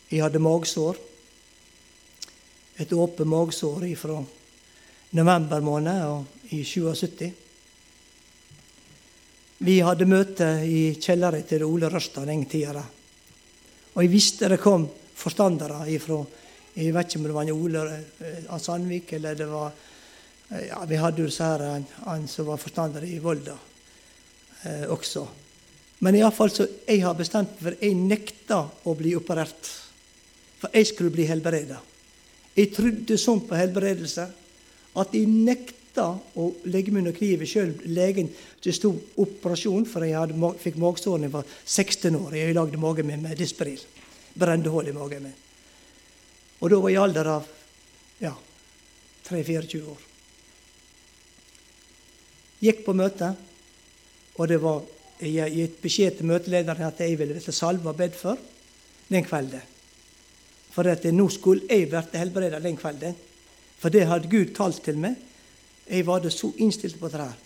Jeg hadde magesår. Et åpent magesår fra november måned i 77. Vi hadde møte i kjelleren til Ole Rørstad den tida. Og jeg visste det kom forstandere ifra Jeg vet ikke om det var Ole av Sandvik eller det var eh, ja, Vi hadde jo så her, han som var forstander i Volda eh, også. Men iallfall så jeg har bestemt meg for jeg nekta å bli operert. For jeg skulle bli helbreda. Jeg trodde sånn på helbredelse at jeg nekta å legge meg under kniven sjøl. Legen det sto operasjon, for jeg hadde, fikk magesår da jeg var 16 år. Jeg lagde magen min med Disperil. Brente hull i magen min. Og da var jeg i alder av ja, 3-24 år. Gikk på møte, og det var jeg gitt beskjed til møtelederen at jeg ville bli salva og bedt for den kvelden. For at nå skulle jeg bli helbredet den kvelden. For det hadde Gud talt til meg jeg var det så innstilt på det her.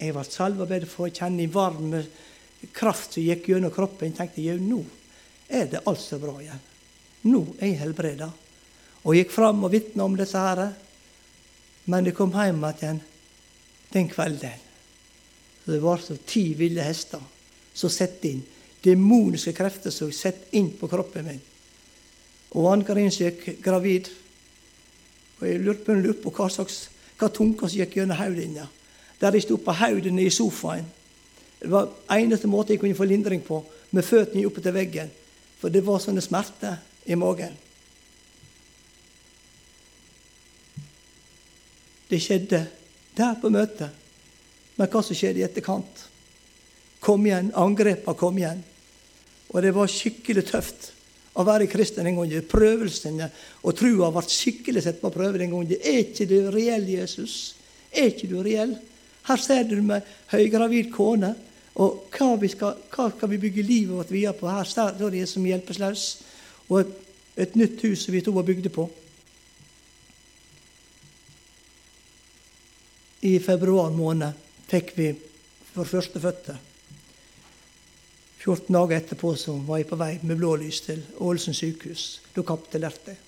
Jeg ble salva bare for å kjenne en varm kraft som gikk gjennom kroppen. Jeg tenkte jo, nå er det alt så bra igjen. Nå er jeg helbreda. Og jeg gikk fram og vitna om dette her. Men jeg kom hjem igjen den kvelden. Det var så ti ville hester som satte inn. Demoniske krefter som satte inn på kroppen min. Og Ann-Karin gikk gravid. Og jeg lurte på hva slags hva tunga som gikk gjennom hodet Der de sto på hodet i sofaen. Det var eneste måte jeg kunne få lindring på, med føttene oppe til veggen. For det var sånne smerter i magen. Det skjedde der på møtet. Men hva som skjedde i etterkant? Kom igjen. Angrepa kom igjen. Og det var skikkelig tøft å være kristen en gang. Prøvelsene og trua ble skikkelig sett på prøve den gangen. Er ikke du reell, Jesus? Er ikke du reell? Her ser du med høygravid kone. Og hva, vi skal, hva skal vi bygge livet vårt videre på? Her står det som hjelpeløs. Og et, et, nytt hus som vi to har bygd på. I februar måned fikk vi vår første føtter. 14 dager etterpå så var jeg på vei med blålys til Ålesund sykehus. Da kapitulerte jeg.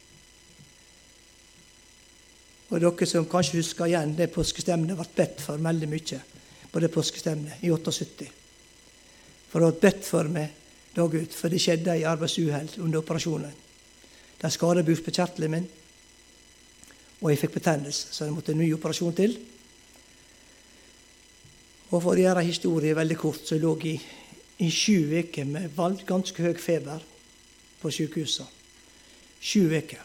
Og dere som kanskje husker igjen det påskestemnet ble bedt for veldig mye på det påskestemnet i 78. For det ble bedt for meg dag ut, for det skjedde i arbeidsuhell under operasjonen. De skada bukspyttkjertelen min, og jeg fikk betennelse, så det måtte en ny operasjon til. Og for å gjøre historien veldig kort, så lå jeg i sju uker med ganske høy feber på sykehuset. Sju uker.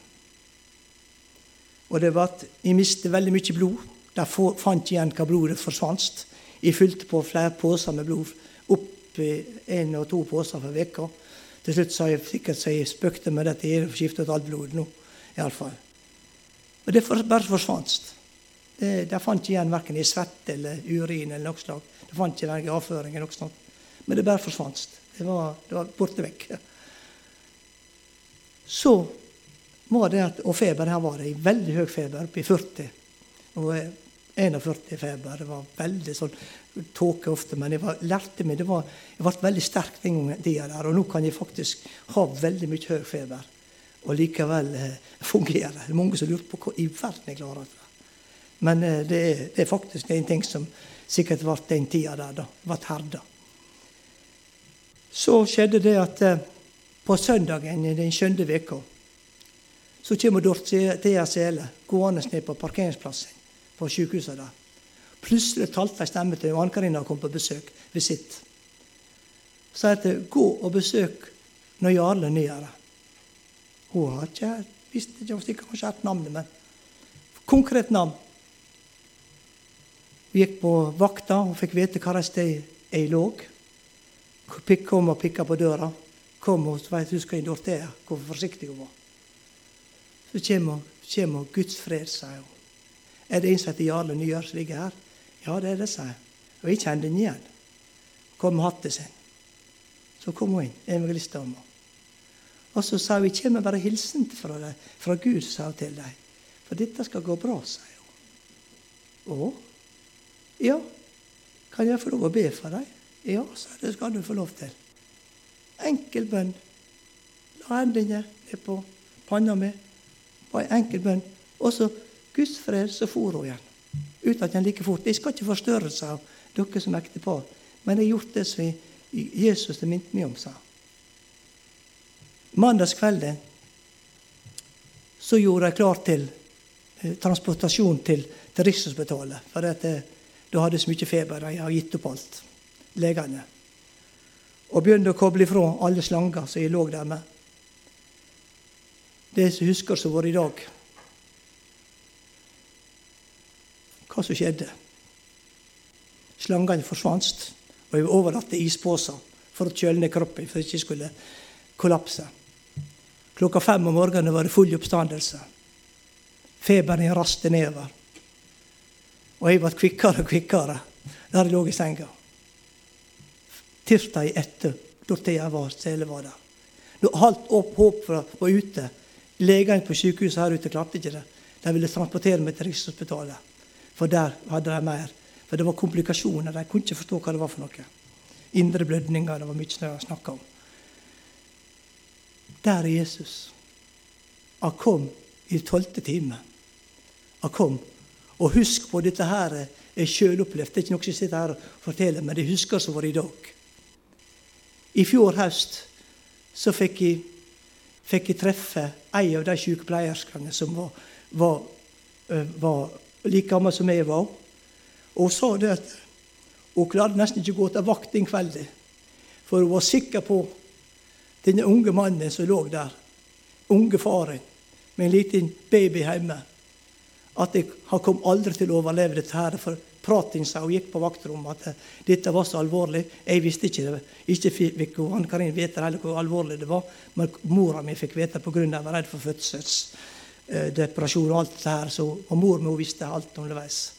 Og det var at Jeg mistet veldig mye blod. De fant igjen hva blodet forsvant. Jeg fylte på flere poser med blod. Opp én og to poser for uka. Til slutt sa jeg sikkert så jeg spøkte med dette. Jeg har skiftet alt blodet nå. i alle fall. Og det bare forsvant. De fant ikke igjen verken i svette eller urin eller noe slag. Det fant ikke verken avføring eller noe sånt. Men det bare forsvant. Det var, det var borte vekk. Så var det at, Og feber her var det i veldig høy feber, oppe i 40. Og 41 feber. Det var veldig sånn tåke ofte. Men jeg var, lærte meg, det var, jeg ble veldig sterk den gangen der. Og nå kan jeg faktisk ha veldig mye høy feber og likevel eh, fungere. Det er mange som lurer på hva i verden jeg klarer det. Men eh, det, er, det, er, faktisk en ting som sikkert ble den tida der. da, ble herda. Så skjedde det at eh, på søndagen i den skjønne veka så kommer Dorthea Sele gående ned på parkeringsplassen på sykehuset der. Plutselig talte ei stemme til Ann Karina kom på besøk. visitt. Sa at 'gå og besøk når Jarle Nyere'. Hun har ikke visste ikke, hun kanskje hatt navnet, men konkret navn. Vi gikk på vakta og fikk vite hva sted jeg lå. kom og pikka på døra. Kom og veit hun skal indortere. hvor forsiktig hun var. Så kommer, kommer Guds fred, sier hun. Er det heter Jarle Nyør som ligger her? Ja, det er det, sier jeg. Og jeg kjenner den igjen. Kom med hatten sin. Så kom hun inn, evangelistdama. Og så sa hun jeg kommer bare hilsen fra, deg, fra Gud, sa hun til deg. For dette skal gå bra, sier hun. Å? Ja. Kan jeg få lov å be for deg? Ja, sa det skal du få lov til. Enkel bønn. La hendene ned på panna mi. Bare en enkel bønn. Og så Guds fred, så for hun igjen. Uten at jeg like fort. Jeg skal ikke forstørre seg av dere som ektepar, men jeg har gjort det som Jesus det minte meg om, sa Mandagskvelden så gjorde jeg klar til eh, transportasjon til, til Rikshospitalet. For at, eh, da hadde så mye feber. Jeg har gitt opp alt. Legene. Og begynte å koble ifra alle slanger som jeg lå der med. Det som husker som var i dag. Hva som skjedde. Slangene forsvant, og jeg var overlatt til isposer for å kjøle ned kroppen for at jeg ikke skulle kollapse. Klokka fem om morgenen var det full oppstandelse. Feberen raste nedover. Og jeg ble kvikkere og kvikkere der jeg lå i senga. Tirsdag etter Dorthea var, Sele var der. Når alt opp håp var ute Legene på sykehuset her ute klarte ikke det. De ville transportere meg til Rikshospitalet, for der hadde de mer. For det var komplikasjoner. De kunne ikke forstå hva det var for noe. Indre blødninger. Det var mye snø snakka om. Der er Jesus. Han kom i tolvte time. Han kom. Og husk på dette her er sjølopplevd. Det er ikke noe jeg sitter her og forteller, men jeg husker som var i dag. I fjor høst så fikk jeg fikk jeg treffe ei av de sykepleierskene som var, var, var like gammel som jeg var. Og hun sa det at hun klarte nesten ikke å gå til vakt den kvelden. For hun var sikker på denne unge mannen som lå der, unge faren, med en liten baby hjemme, at jeg, han kom aldri til å overleve dette. her, for prating sa og gikk på vaktrommet at dette var så alvorlig. Jeg visste ikke det. Ikke fikk Ann Karin vite heller hvor alvorlig det var, men mora mi fikk vite pga. at jeg var redd for fødselsdepresjon og alt det her. Så, og mor mi visste alt underveis.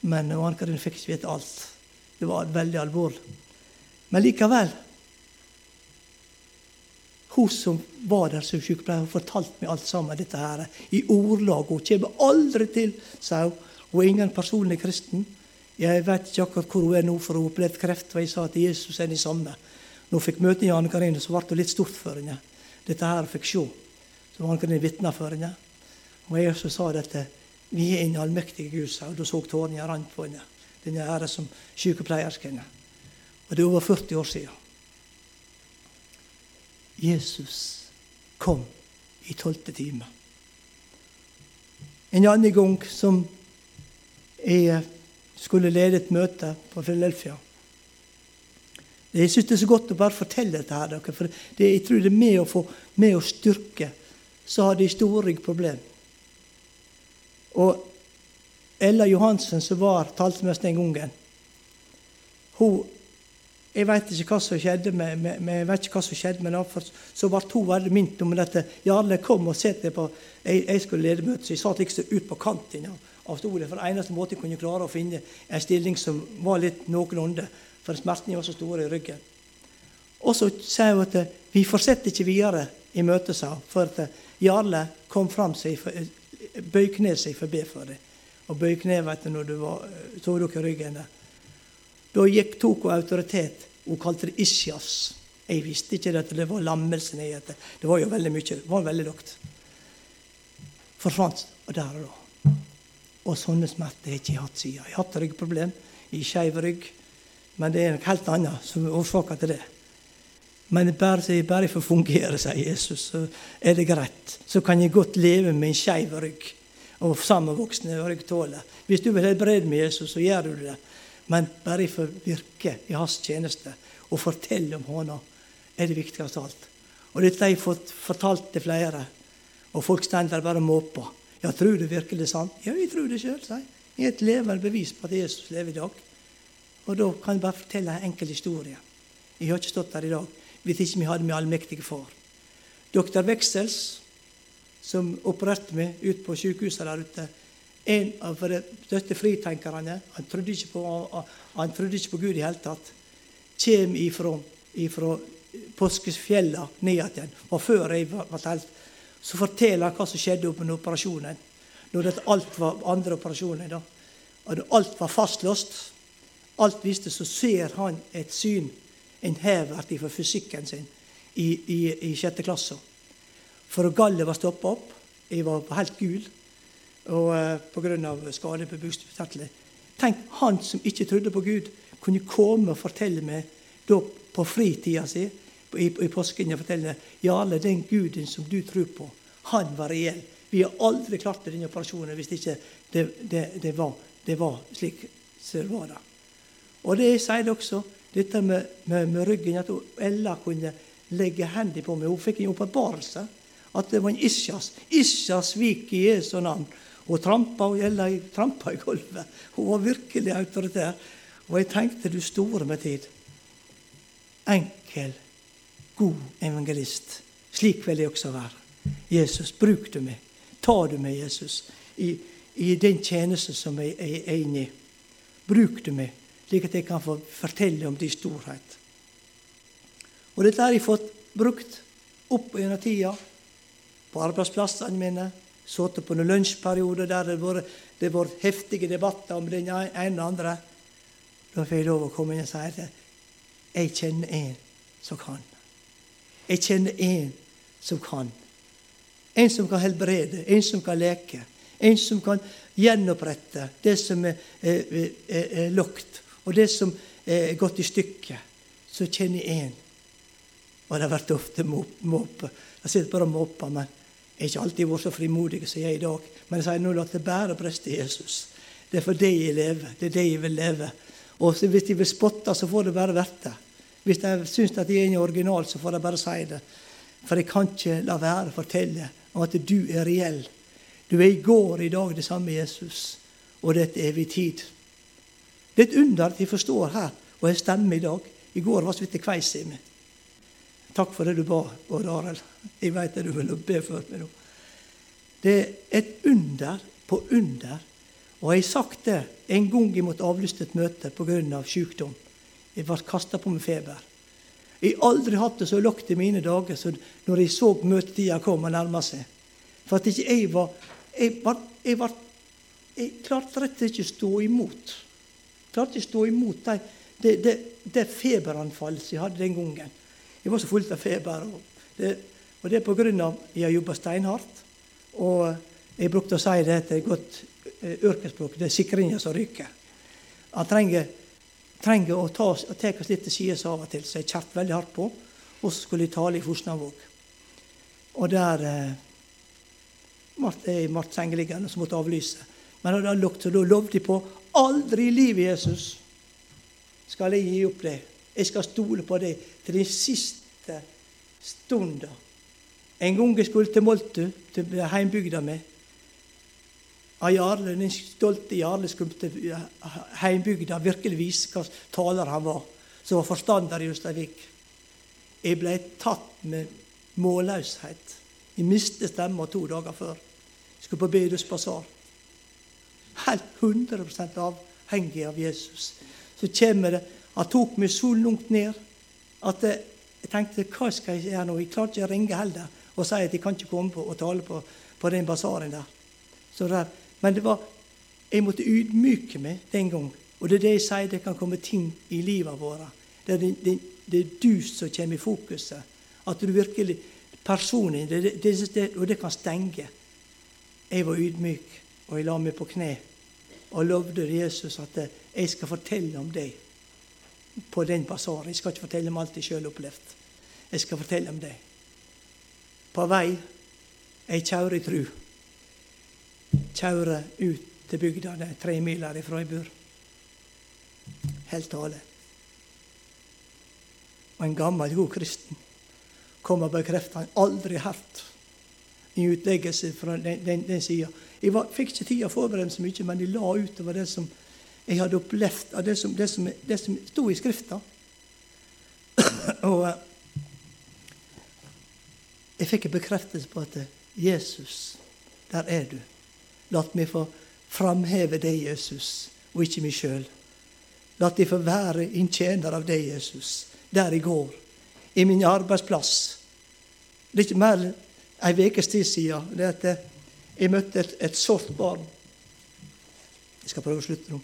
Men Ann Karin fikk ikke vite alt. Det var veldig alvorlig. Men likevel hun som var der som sykepleier, fortalte meg alt sammen dette her i ordlag. Hun kommer aldri til, sa hun. Hun er ingen personlig kristen. Jeg vet ikke akkurat hvor hun er nå, for hun har opplevd kreft. Og jeg sa at Jesus er den samme. Når hun fikk møte i Anne Karine, så ble det litt stort for henne. Dette her fikk se. Så Anne Karine vitna for henne. Og jeg også sa dette. Vi er en allmektig Gud, sa hun. Da så tårene rant på henne. Denne ære som sykepleierske. Og det er over 40 år siden. Jesus kom i tolvte time. En annen gang som jeg skulle lede et møte på Philadelphia. Jeg syns det er så godt å bare fortelle dette her, for det, jeg tror det er med å, få, med å styrke så hadde jeg store problemer. Og Ella Johansen, som var talsmester den gangen, hun jeg vet ikke hva som skjedde med, med, med, jeg vet ikke hva som skjedde men henne, så ble hun veldig minnet om dette. Jarle kom og sett på Jeg, jeg skulle lede møtet, så jeg satt liksom ut på kanten. Ja av stolen. For eneste måte jeg kunne klare å finne en stilling som var litt noenlunde, for smertene var så store i ryggen. Og så sa hun at vi fortsetter ikke videre i møtet, sa for at Jarle kom fram seg, bøy seg for å be for deg. Og bøy kne vet du, når du var, tok dere ryggen der. Da gikk, tok hun autoritet. Hun kalte det isjas. Jeg visste ikke at det var lammelsen jeg det. Det var jo veldig mye. Det var veldig lågt. Forsvant og der og da. Og sånne smerter har jeg ikke hatt siden. Jeg har hatt ryggproblem i skeiv rygg, men det er noe helt annet som er årsaken til det. Men bare, så jeg bare får fungere, sier Jesus, så er det greit. Så kan jeg godt leve med en skeiv rygg og sammenvoksne ryggtåler. Hvis du vil helbrede med Jesus, så gjør du det. Men bare jeg får virke i hans tjeneste og fortelle om hånda, er det viktigste av alt. Og dette har jeg fått fortalt til flere, og folk står der bare og måper. Ja, tror du virkelig det er sant? Ja, jeg tror det sjøl, sier jeg. Jeg er et levende bevis på at Jesus lever i dag. Og da kan jeg bare fortelle en enkel historie. Jeg har ikke stått der i dag hvis ikke vi hadde min allmektige far. Doktor Veksels, som opererte meg ut på sykehuset der ute, en av de største fritenkerne, han trodde på, han trodde ikke på Gud i hele tatt, Kjem ifra, ifra påskefjella ned igjen, og før jeg var helt, så forteller han hva som skjedde under operasjonen. Når alt var andre operasjoner. da. Og alt var fastlåst, alt visste, så ser han et syn, en hevert fra fysikken sin, i, i, i sjette klasse. For gallet var stoppa opp. Jeg var helt gul og eh, pga. skade på bukspyttet. Tenk, han som ikke trodde på Gud, kunne komme og fortelle meg da på fritida si i, i påsken og fortelle Jarle, den Guden som du tror på, han var reell. Vi har aldri klart denne operasjonen hvis ikke det, det, det, var, det var, slik som det var. da. Og det sier det også, dette med, med, med ryggen, at Ella kunne legge hendene på meg. Hun fikk en åpenbarelse at det var en Isjas. Isjas svik i Jesu navn. Hun trampa, Ella trampa i gulvet. Hun var virkelig autoritær. Og jeg tenkte du store med tid. Enkel, god evangelist. Slik vil jeg også være. Jesus, bruk du meg. Ta du meg, Jesus, i, i den tjeneste som jeg, jeg er inne i. Bruk du meg, slik at jeg kan få fortelle om din storhet. Og dette har jeg fått brukt opp gjennom tida på arbeidsplassene mine. Sittet på noen lunsjperioder der det har vært heftige debatter om den ene og andre. Da får jeg lov å komme inn og si at jeg kjenner en som kan. Jeg kjenner en som kan. En som kan helbrede, en som kan leke. En som kan gjenopprette det som er, er, er, er lukket, og det som er gått i stykker. Så kjenner jeg en. Og det har vært ofte måpe. Jeg sitter bare og måper, men jeg har ikke alltid vært så frimodig som jeg er i dag. Men jeg sier nå la det bære prest i Jesus. Det er for det jeg lever. Det er det jeg vil leve. Og hvis de vil spotte, så får det bare verte. Hvis de syns at jeg er en original, så får de bare si det. For jeg kan ikke la være å fortelle om at du er reell. Du er i går, i dag, det samme Jesus. Og det er et evig tid. Det er et under at jeg forstår her, og jeg stemmer i dag. I går var så vidt det kveis i meg. Takk for det du ba, Bård Arild. Jeg veit det du vil be for meg nå. Det er et under på under og jeg har sagt det en gang jeg måtte avlyse et møte pga. sykdom. Jeg ble kasta på med feber. Jeg har aldri hatt det så lagt i mine dager som når jeg så møtetida komme og nærme seg. For at ikke jeg var Jeg, var, jeg, var, jeg klarte rett og slett ikke å stå imot. Jeg klarte ikke å stå imot det, det, det, det feberanfallet som jeg hadde den gangen. Jeg var så fullt av feber. Og det, og det er grunn av jeg har jobba steinhardt. Og jeg brukte å si det til et godt Eh, yrkesspråk. Det er sikringa som ryker. Han trenger, trenger å ta, å oss litt til sides av og til, så jeg kjørte veldig hardt på. Og så skulle jeg tale i Fosnavåg. Og der eh, ble jeg sengeliggende som måtte avlyse. Men da, lovte jeg på aldri i livet, Jesus, skal jeg gi opp det. Jeg skal stole på deg til den siste stunda. En gang jeg skulle til Moltu, til heimbygda mi, Jarle, den stolte Jarle skulle til heimbygda virkelig vise hva taler han var, som var forstander i Ustadvik. Jeg ble tatt med målløshet. Jeg mistet stemma to dager før. Jeg skulle på Bedus basar. Helt 100% avhengig av Jesus. Så kommer det Han tok meg så langt ned at jeg tenkte hva skal jeg gjøre nå? Jeg klarte ikke å ringe heller og si at jeg kan ikke komme på og tale på, på den basaren der. Der men det var, jeg måtte ydmyke meg den gang. Og det er det jeg sier, det kan komme ting i livet vårt. Det er, det, det, det er du som kommer i fokuset. At du virkelig Personlig. og det kan stenge. Jeg var ydmyk, og jeg la meg på kne og lovde Jesus at jeg skal fortelle om deg på den basaren. Jeg skal ikke fortelle om alt jeg sjøl opplevd. Jeg skal fortelle om det. På vei ei i tru kjøre ut til er tre miler ifra jeg bor. Helt tale. Og en gammel, god kristen kom og bekreftet han aldri hørt i utleggelse fra den, den, den sida. Jeg var, fikk ikke tid å forberede så mye, men jeg la utover det som jeg hadde opplevd av det som, det som, det som sto i Skrifta. og eh, jeg fikk en bekreftelse på at eh, Jesus, der er du. La meg få framheve deg, Jesus, og ikke meg sjøl. La meg få være en tjener av deg, Jesus, der jeg går, i min arbeidsplass. Det er ikke mer ei ukes tid siden det at eh, jeg møtte et, et sort barn. Jeg skal prøve å slutte nå.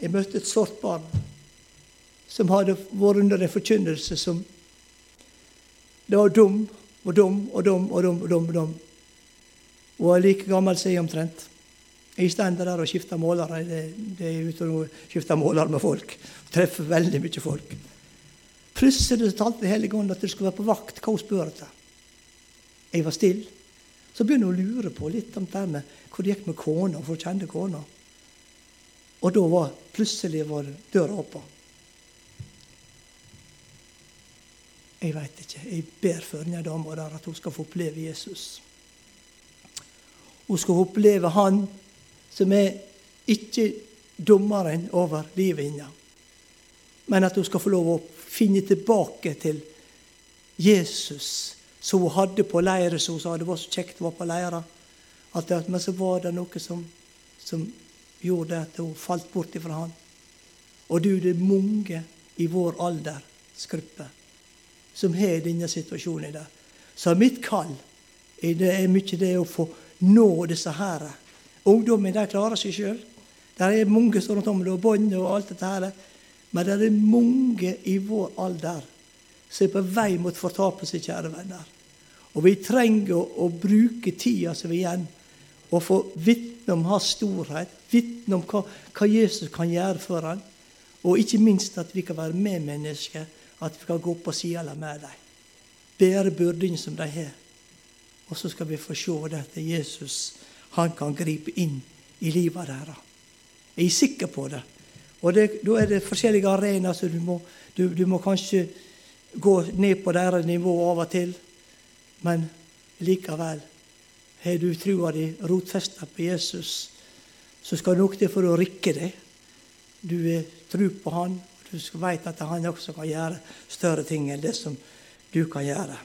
Jeg møtte et sort barn som hadde vært under en forkynnelse som Det var dum og dum og dum og dum og dum. Og dum. Hun er like gammel som jeg omtrent. Jeg står der og skifter målere. Det, er ute og skifter målere med folk. Treffer veldig mye folk. Plutselig talte Den hellige ånd at du skulle være på vakt. Hva hun spør etter. Jeg var stille. Så begynner hun å lure på litt om det med hvor det gikk med kona, for hun kjente kona. Og da var plutselig var døra åpen. Jeg veit ikke. Jeg ber for denne dama der at hun skal få oppleve Jesus. Hun skal få oppleve Han som er ikke dommeren over livet hennes, men at hun skal få lov å finne tilbake til Jesus som hun hadde på leire. Så hun sa det var så kjekt å være på leira. Men så var det noe som, som gjorde at hun falt bort ifra han. Og du, det er mange i vår aldersgruppe som har denne situasjonen der. Så mitt kall er, det er mye det å få nå disse her. Ungdommen de klarer seg sjøl. Det er mange som rundt om og bånd og alt dette her. Men det er mange i vår alder som er på vei mot fortapelse, kjære venner. Og vi trenger å, å bruke tida som vi igjen, og få vitne om hans storhet, vitne om hva, hva Jesus kan gjøre for ham. Og ikke minst at vi kan være medmennesker at vi kan gå på sida med dem. Bære byrdene som de har. Og så skal vi få se at Jesus han kan gripe inn i livet deres. Jeg er sikker på det. Og det, Da er det forskjellige arenaer, så du må, du, du må kanskje gå ned på deres nivå av og til. Men likevel, har du trua di rotfesta på Jesus, så skal nok det for å rikke deg. Du er tru på Han, du veit at han også kan gjøre større ting enn det som du kan gjøre.